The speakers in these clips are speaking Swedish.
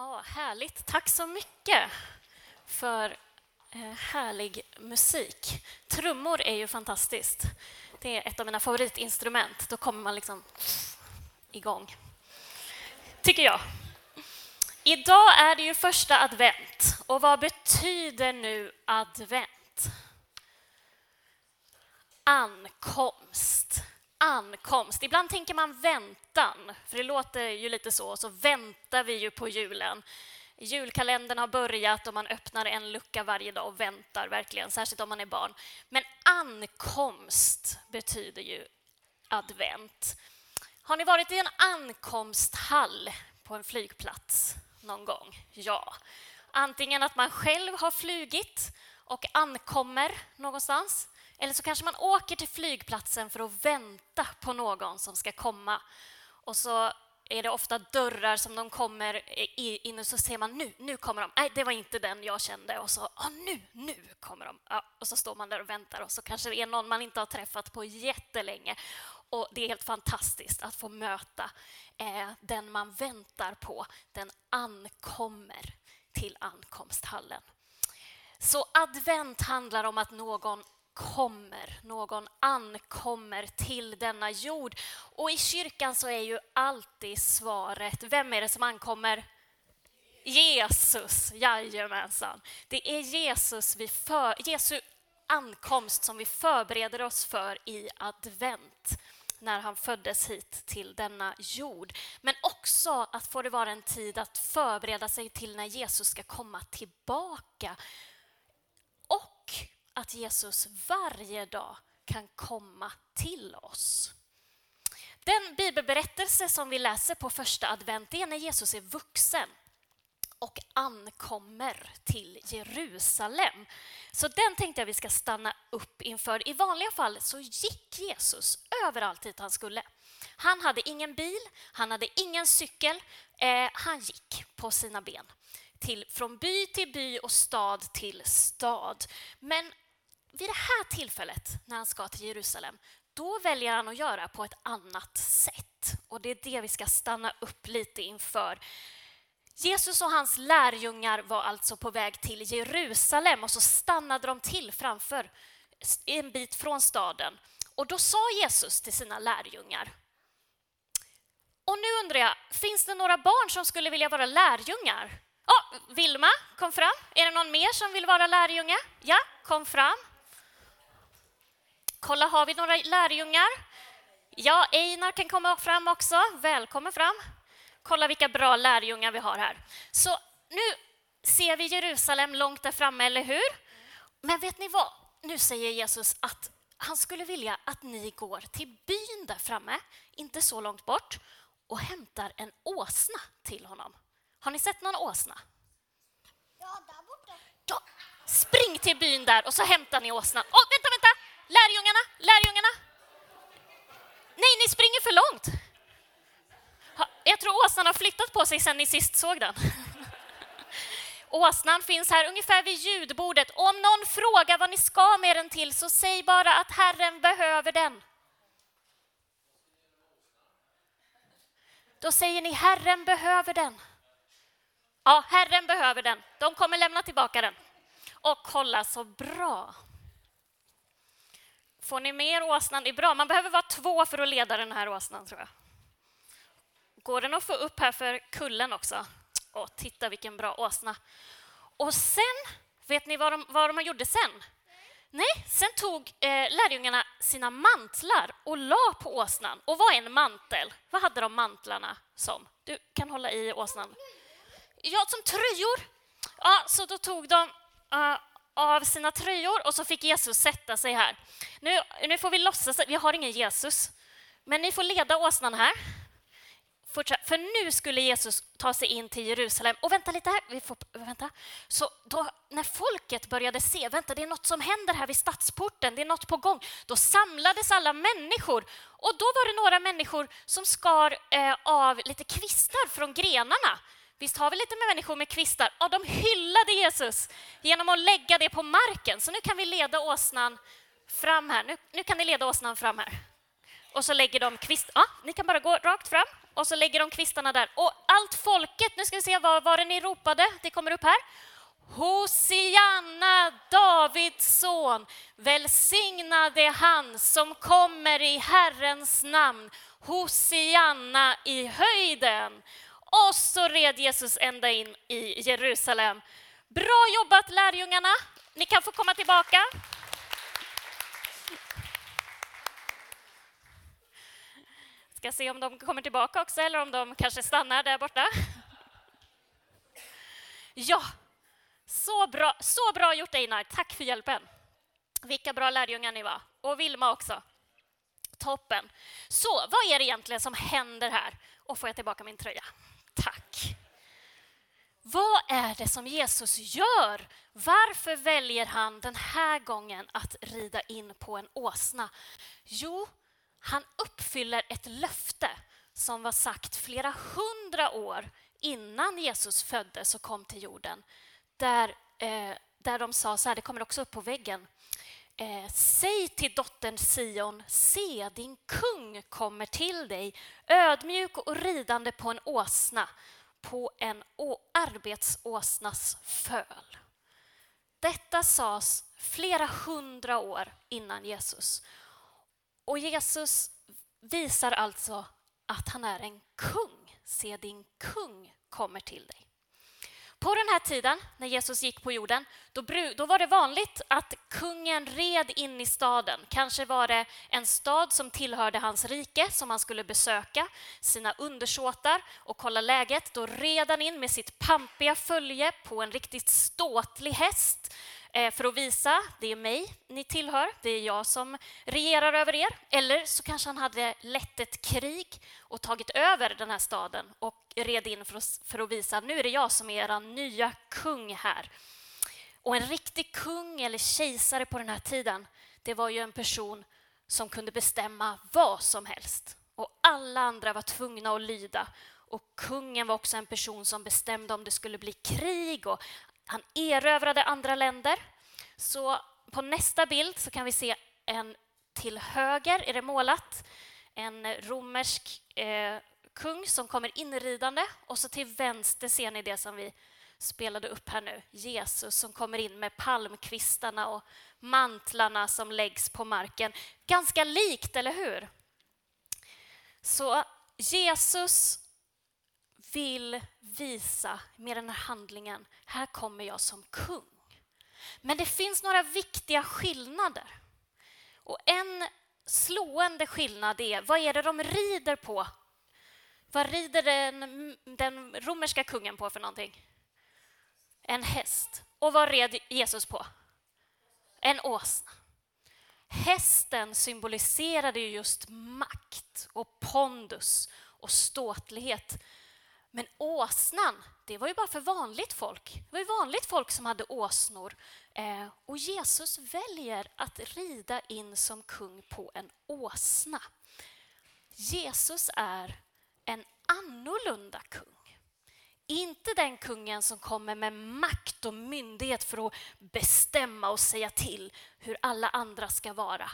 Ja, härligt. Tack så mycket för eh, härlig musik. Trummor är ju fantastiskt. Det är ett av mina favoritinstrument. Då kommer man liksom igång, tycker jag. Idag är det ju första advent. Och vad betyder nu advent? Ankomst ankomst. Ibland tänker man väntan, för det låter ju lite så. Så väntar vi ju på julen. Julkalendern har börjat och man öppnar en lucka varje dag och väntar verkligen, särskilt om man är barn. Men ankomst betyder ju advent. Har ni varit i en ankomsthall på en flygplats någon gång? Ja. Antingen att man själv har flugit och ankommer någonstans eller så kanske man åker till flygplatsen för att vänta på någon som ska komma. Och så är det ofta dörrar som de kommer in och så ser man nu, nu kommer de. Nej, det var inte den jag kände. Och så, ah, nu, nu kommer de. Ja, och så står man där och väntar och så kanske det är någon man inte har träffat på jättelänge. Och det är helt fantastiskt att få möta eh, den man väntar på. Den ankommer till ankomsthallen. Så advent handlar om att någon kommer, någon ankommer till denna jord. Och i kyrkan så är ju alltid svaret, vem är det som ankommer? Jesus, jajamensan. Det är Jesus vi för, Jesu ankomst som vi förbereder oss för i advent när han föddes hit till denna jord. Men också att få det vara en tid att förbereda sig till när Jesus ska komma tillbaka att Jesus varje dag kan komma till oss. Den bibelberättelse som vi läser på första advent är när Jesus är vuxen och ankommer till Jerusalem. Så den tänkte jag vi ska stanna upp inför. I vanliga fall så gick Jesus överallt dit han skulle. Han hade ingen bil, han hade ingen cykel, eh, han gick på sina ben. Till, från by till by och stad till stad. Men här tillfället, när han ska till Jerusalem, då väljer han att göra på ett annat sätt. Och det är det vi ska stanna upp lite inför. Jesus och hans lärjungar var alltså på väg till Jerusalem och så stannade de till framför en bit från staden. Och då sa Jesus till sina lärjungar. Och nu undrar jag, finns det några barn som skulle vilja vara lärjungar? Ja, Vilma, kom fram. Är det någon mer som vill vara lärjunge? Ja, kom fram. Kolla, har vi några lärjungar? Ja, Einar kan komma fram också. Välkommen fram. Kolla vilka bra lärjungar vi har här. Så nu ser vi Jerusalem långt där framme, eller hur? Men vet ni vad? Nu säger Jesus att han skulle vilja att ni går till byn där framme, inte så långt bort, och hämtar en åsna till honom. Har ni sett någon åsna? Ja, där borta. Då, spring till byn där och så hämtar ni åsnan. Åh, vänta, vänta! Lärjungarna, lärjungarna! Nej, ni springer för långt. Jag tror åsnan har flyttat på sig sen ni sist såg den. Åsnan finns här ungefär vid ljudbordet. Om någon frågar vad ni ska med den till så säg bara att Herren behöver den. Då säger ni Herren behöver den. Ja, Herren behöver den. De kommer lämna tillbaka den. Och kolla så bra. Får ni mer åsnan? Det är bra. Man behöver vara två för att leda den här åsnan, tror jag. Går den att få upp här för kullen också? Åh, titta vilken bra åsna. Och sen, vet ni vad de, vad de gjorde sen? Nej, sen tog eh, lärjungarna sina mantlar och la på åsnan. Och vad är en mantel? Vad hade de mantlarna som? Du kan hålla i åsnan. Ja, som tröjor. Ja, så då tog de uh, av sina tröjor och så fick Jesus sätta sig här. Nu, nu får vi låtsas att vi har ingen Jesus, men ni får leda åsnan här. Fortsätt. För nu skulle Jesus ta sig in till Jerusalem. Och vänta lite här. Vi får, vänta. Så då, när folket började se, vänta det är något som händer här vid stadsporten, det är något på gång. Då samlades alla människor och då var det några människor som skar eh, av lite kvistar från grenarna Visst har vi lite med människor med kvistar? Ja, de hyllade Jesus genom att lägga det på marken. Så nu kan vi leda åsnan fram här. Nu, nu kan ni leda åsnan fram här. Och så lägger de kvist... Ja, ni kan bara gå rakt fram och så lägger de kvistarna där. Och allt folket, nu ska vi se vad var det ni ropade, det kommer upp här. Hosianna, Davids son, välsignade han som kommer i Herrens namn. Hosianna i höjden. Och så red Jesus ända in i Jerusalem. Bra jobbat lärjungarna! Ni kan få komma tillbaka. Ska se om de kommer tillbaka också eller om de kanske stannar där borta. Ja, så bra, så bra gjort Einar. Tack för hjälpen. Vilka bra lärjungar ni var. Och Vilma också. Toppen. Så vad är det egentligen som händer här? Och får jag tillbaka min tröja? Tack. Vad är det som Jesus gör? Varför väljer han den här gången att rida in på en åsna? Jo, han uppfyller ett löfte som var sagt flera hundra år innan Jesus föddes och kom till jorden. Där, eh, där de sa så här, det kommer också upp på väggen. Eh, Säg till dottern Sion, se din kung kommer till dig, ödmjuk och ridande på en åsna, på en arbetsåsnas föl. Detta sades flera hundra år innan Jesus. Och Jesus visar alltså att han är en kung. Se, din kung kommer till dig. På den här tiden, när Jesus gick på jorden, då, då, var det vanligt att kungen red in i staden. Kanske var det en stad som tillhörde hans rike som han skulle besöka, sina undersåtar och kolla läget. Då red han in med sitt pampiga följe på en riktigt ståtlig häst Eh, för att visa, det är mig ni tillhör, det är jag som regerar över er. Eller så kanske han hade lett ett krig och tagit över den här staden och red in för att, för att visa, nu är det jag som är er nya kung här. Och en riktig kung eller kejsare på den här tiden, det var ju en person som kunde bestämma vad som helst. Och alla andra var tvungna att lyda. Och kungen var också en person som bestämde om det skulle bli krig och han erövrade andra länder. Så på nästa bild så kan vi se en till höger är det målat en romersk eh, kung som kommer inridande och så till vänster ser ni det som vi spelade upp här nu. Jesus som kommer in med palmkvistarna och mantlarna som läggs på marken. Ganska likt, eller hur? Så Jesus vill visa med den här handlingen, här kommer jag som kung. Men det finns några viktiga skillnader. Och en slående skillnad är, vad är det de rider på? Vad rider den, den romerska kungen på för någonting? En häst. Och vad red Jesus på? En åsna. Hästen symboliserade just makt och pondus och ståtlighet men åsnan, det var ju bara för vanligt folk. Det var ju vanligt folk som hade åsnor. Eh, och Jesus väljer att rida in som kung på en åsna. Jesus är en annorlunda kung. Inte den kungen som kommer med makt och myndighet för att bestämma och säga till hur alla andra ska vara.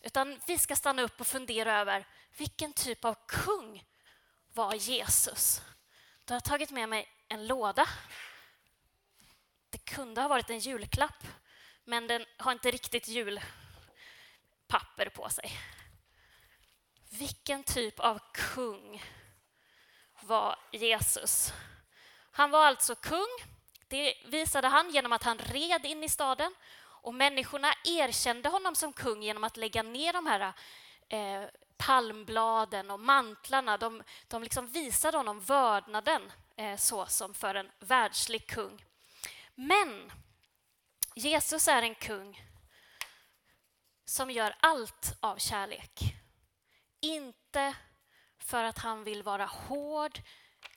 Utan vi ska stanna upp och fundera över vilken typ av kung var Jesus? Då har jag tagit med mig en låda. Det kunde ha varit en julklapp, men den har inte riktigt julpapper på sig. Vilken typ av kung var Jesus? Han var alltså kung. Det visade han genom att han red in i staden och människorna erkände honom som kung genom att lägga ner de här eh, palmbladen och mantlarna, de, de liksom visade honom vördnaden eh, så som för en världslig kung. Men Jesus är en kung som gör allt av kärlek. Inte för att han vill vara hård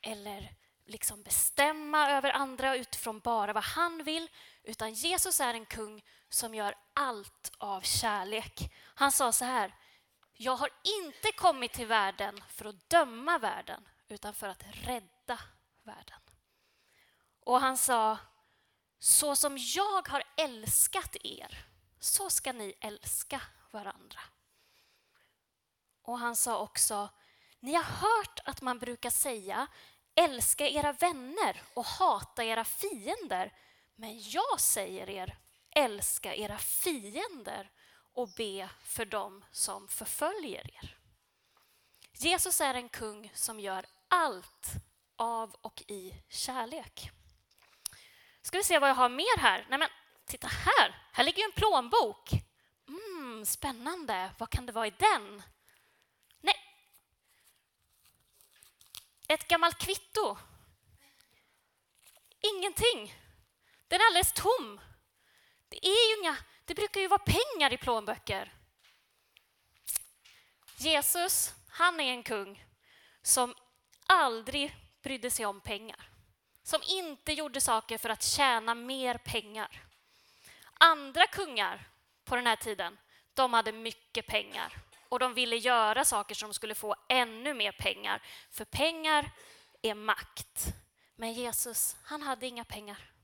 eller liksom bestämma över andra utifrån bara vad han vill, utan Jesus är en kung som gör allt av kärlek. Han sa så här, jag har inte kommit till världen för att döma världen, utan för att rädda världen. Och han sa, så som jag har älskat er, så ska ni älska varandra. Och han sa också, Ni har hört att man brukar säga älska era vänner och hata era fiender. Men jag säger er, älska era fiender och be för dem som förföljer er. Jesus är en kung som gör allt av och i kärlek. Ska vi se vad jag har mer här? Nej men, titta här! Här ligger ju en plånbok. Mm, spännande. Vad kan det vara i den? Nej. Ett gammalt kvitto. Ingenting. Den är alldeles tom. Det är ju inga... Det brukar ju vara pengar i plånböcker. Jesus, han är en kung som aldrig brydde sig om pengar. Som inte gjorde saker för att tjäna mer pengar. Andra kungar på den här tiden, de hade mycket pengar och de ville göra saker som skulle få ännu mer pengar. För pengar är makt. Men Jesus, han hade inga pengar.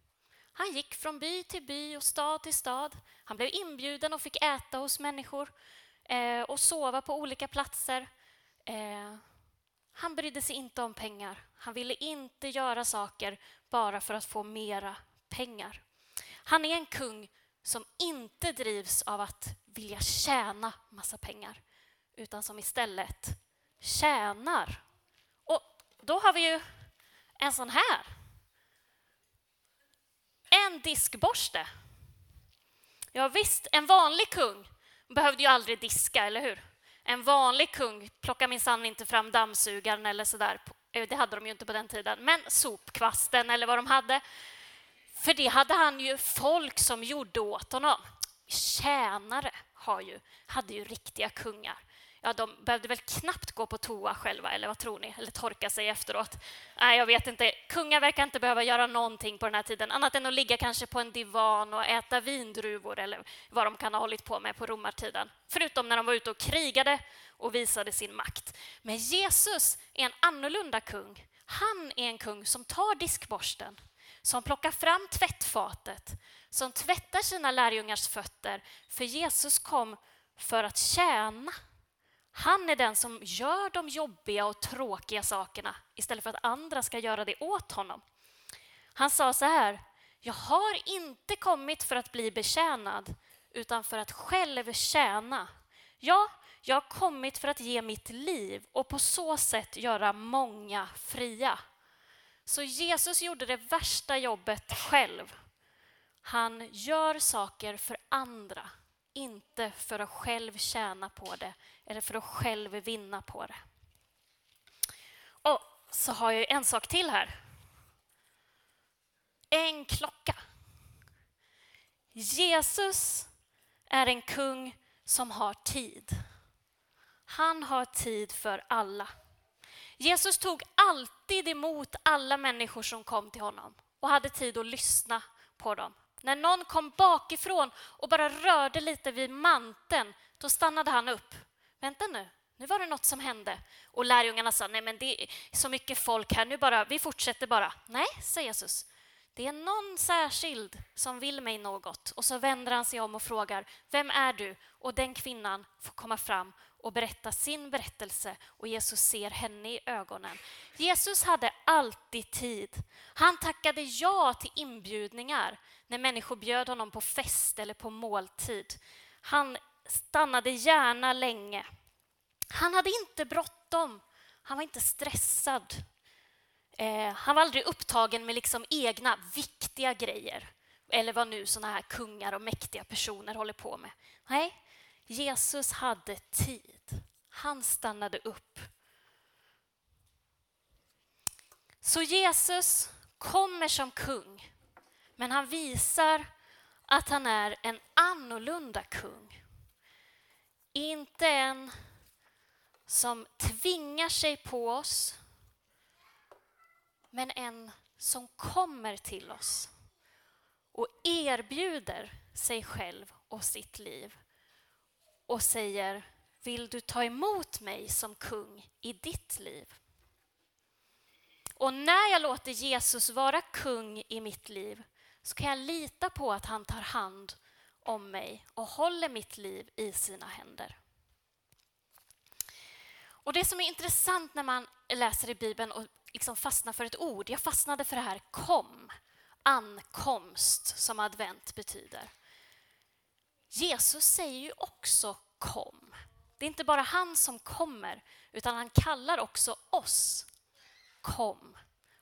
Han gick från by till by och stad till stad. Han blev inbjuden och fick äta hos människor eh, och sova på olika platser. Eh, han brydde sig inte om pengar. Han ville inte göra saker bara för att få mera pengar. Han är en kung som inte drivs av att vilja tjäna massa pengar utan som istället tjänar. Och då har vi ju en sån här. En diskborste. Ja, visst, en vanlig kung behövde ju aldrig diska, eller hur? En vanlig kung plockar minsann inte fram dammsugaren eller sådär. Eh, det hade de ju inte på den tiden. Men sopkvasten eller vad de hade. För det hade han ju folk som gjorde åt honom. Tjänare har ju, hade ju riktiga kungar ja, de behövde väl knappt gå på toa själva, eller vad tror ni? Eller torka sig efteråt. Nej, jag vet inte. Kungar verkar inte behöva göra någonting på den här tiden, annat än att ligga kanske på en divan och äta vindruvor eller vad de kan ha hållit på med på romartiden. Förutom när de var ute och krigade och visade sin makt. Men Jesus är en annorlunda kung. Han är en kung som tar diskborsten, som plockar fram tvättfatet, som tvättar sina lärjungars fötter, för Jesus kom för att tjäna han är den som gör de jobbiga och tråkiga sakerna istället för att andra ska göra det åt honom. Han sa så här, jag har inte kommit för att bli betjänad utan för att själv tjäna. Ja, jag har kommit för att ge mitt liv och på så sätt göra många fria. Så Jesus gjorde det värsta jobbet själv. Han gör saker för andra inte för att själv tjäna på det eller för att själv vinna på det. Och så har jag en sak till här. En klocka. Jesus är en kung som har tid. Han har tid för alla. Jesus tog alltid emot alla människor som kom till honom och hade tid att lyssna på dem. När någon kom bakifrån och bara rörde lite vid manteln, då stannade han upp. Vänta nu, nu var det något som hände. Och lärjungarna sa, nej men det är så mycket folk här, nu bara, vi fortsätter bara. Nej, säger Jesus. Det är någon särskild som vill mig något. Och så vänder han sig om och frågar, vem är du? Och den kvinnan får komma fram och berätta sin berättelse och Jesus ser henne i ögonen. Jesus hade alltid tid. Han tackade ja till inbjudningar när människor bjöd honom på fest eller på måltid. Han stannade gärna länge. Han hade inte bråttom. Han var inte stressad. Eh, han var aldrig upptagen med liksom egna viktiga grejer eller vad nu såna här kungar och mäktiga personer håller på med. Nej, Jesus hade tid. Han stannade upp. Så Jesus kommer som kung, men han visar att han är en annorlunda kung. Inte en som tvingar sig på oss, men en som kommer till oss och erbjuder sig själv och sitt liv och säger Vill du ta emot mig som kung i ditt liv? Och när jag låter Jesus vara kung i mitt liv så kan jag lita på att han tar hand om mig och håller mitt liv i sina händer. Och Det som är intressant när man läser i Bibeln och liksom fastnar för ett ord, jag fastnade för det här kom, ankomst, som advent betyder. Jesus säger ju också kom. Det är inte bara han som kommer, utan han kallar också oss. Kom.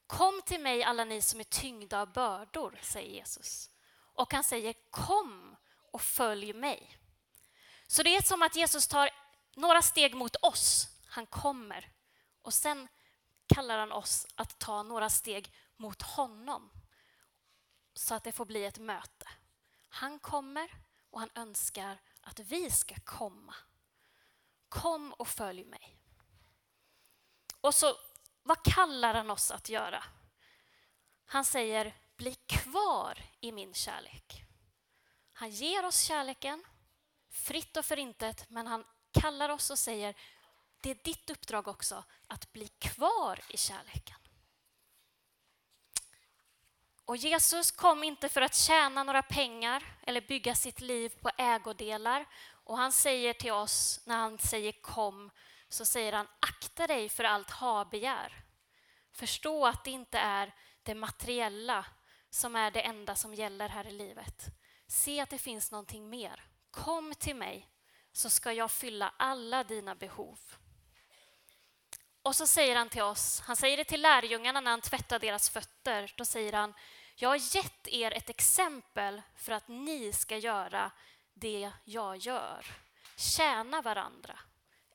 Kom till mig alla ni som är tyngda av bördor, säger Jesus. Och han säger kom och följ mig. Så det är som att Jesus tar några steg mot oss. Han kommer. Och sen kallar han oss att ta några steg mot honom. Så att det får bli ett möte. Han kommer och han önskar att vi ska komma. Kom och följ mig. Och så, vad kallar han oss att göra? Han säger, bli kvar i min kärlek. Han ger oss kärleken, fritt och förintet, men han kallar oss och säger, det är ditt uppdrag också att bli kvar i kärleken. Och Jesus kom inte för att tjäna några pengar eller bygga sitt liv på ägodelar. Och han säger till oss, när han säger kom, så säger han akta dig för allt habegär. Förstå att det inte är det materiella som är det enda som gäller här i livet. Se att det finns någonting mer. Kom till mig så ska jag fylla alla dina behov. Och så säger han till oss, han säger det till lärjungarna när han tvättar deras fötter. Då säger han, jag har gett er ett exempel för att ni ska göra det jag gör. Tjäna varandra,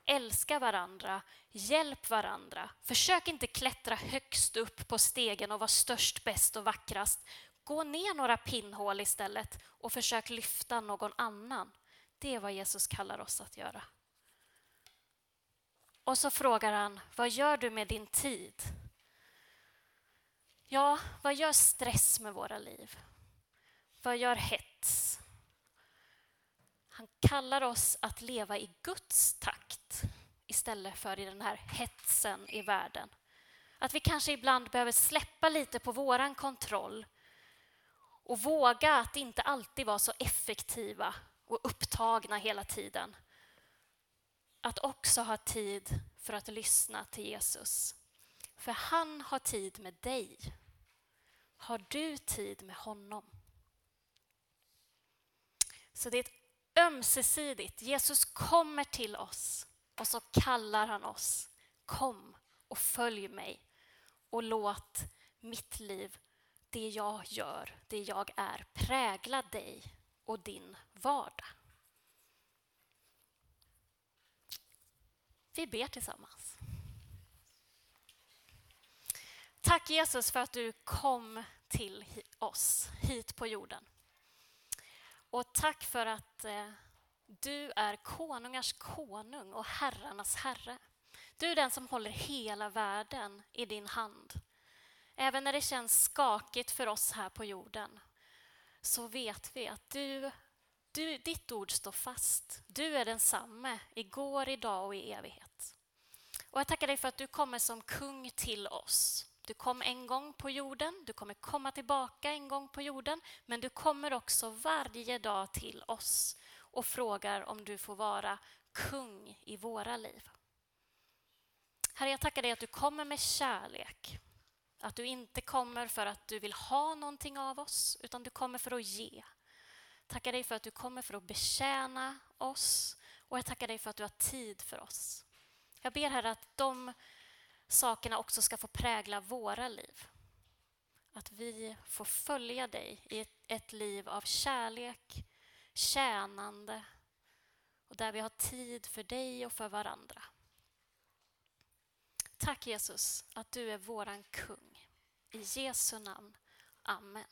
älska varandra, hjälp varandra. Försök inte klättra högst upp på stegen och vara störst, bäst och vackrast. Gå ner några pinnhål istället och försök lyfta någon annan. Det är vad Jesus kallar oss att göra. Och så frågar han, vad gör du med din tid? Ja, vad gör stress med våra liv? Vad gör hets? Han kallar oss att leva i Guds takt istället för i den här hetsen i världen. Att vi kanske ibland behöver släppa lite på våran kontroll och våga att inte alltid vara så effektiva och upptagna hela tiden. Att också ha tid för att lyssna till Jesus. För han har tid med dig. Har du tid med honom? Så det är ett ömsesidigt. Jesus kommer till oss och så kallar han oss. Kom och följ mig och låt mitt liv, det jag gör, det jag är, prägla dig och din vardag. Vi ber tillsammans. Tack Jesus för att du kom till oss hit på jorden. Och tack för att eh, du är konungars konung och herrarnas herre. Du är den som håller hela världen i din hand. Även när det känns skakigt för oss här på jorden så vet vi att du, du, ditt ord står fast. Du är densamme igår, idag och i evighet. Och jag tackar dig för att du kommer som kung till oss. Du kom en gång på jorden, du kommer komma tillbaka en gång på jorden, men du kommer också varje dag till oss och frågar om du får vara kung i våra liv. Herre, jag tackar dig att du kommer med kärlek. Att du inte kommer för att du vill ha någonting av oss, utan du kommer för att ge. Tackar dig för att du kommer för att betjäna oss och jag tackar dig för att du har tid för oss. Jag ber Herre att de sakerna också ska få prägla våra liv. Att vi får följa dig i ett, liv av kärlek, tjänande och där vi har tid för dig och för varandra. Tack Jesus att du är våran kung. I Jesu namn. Amen.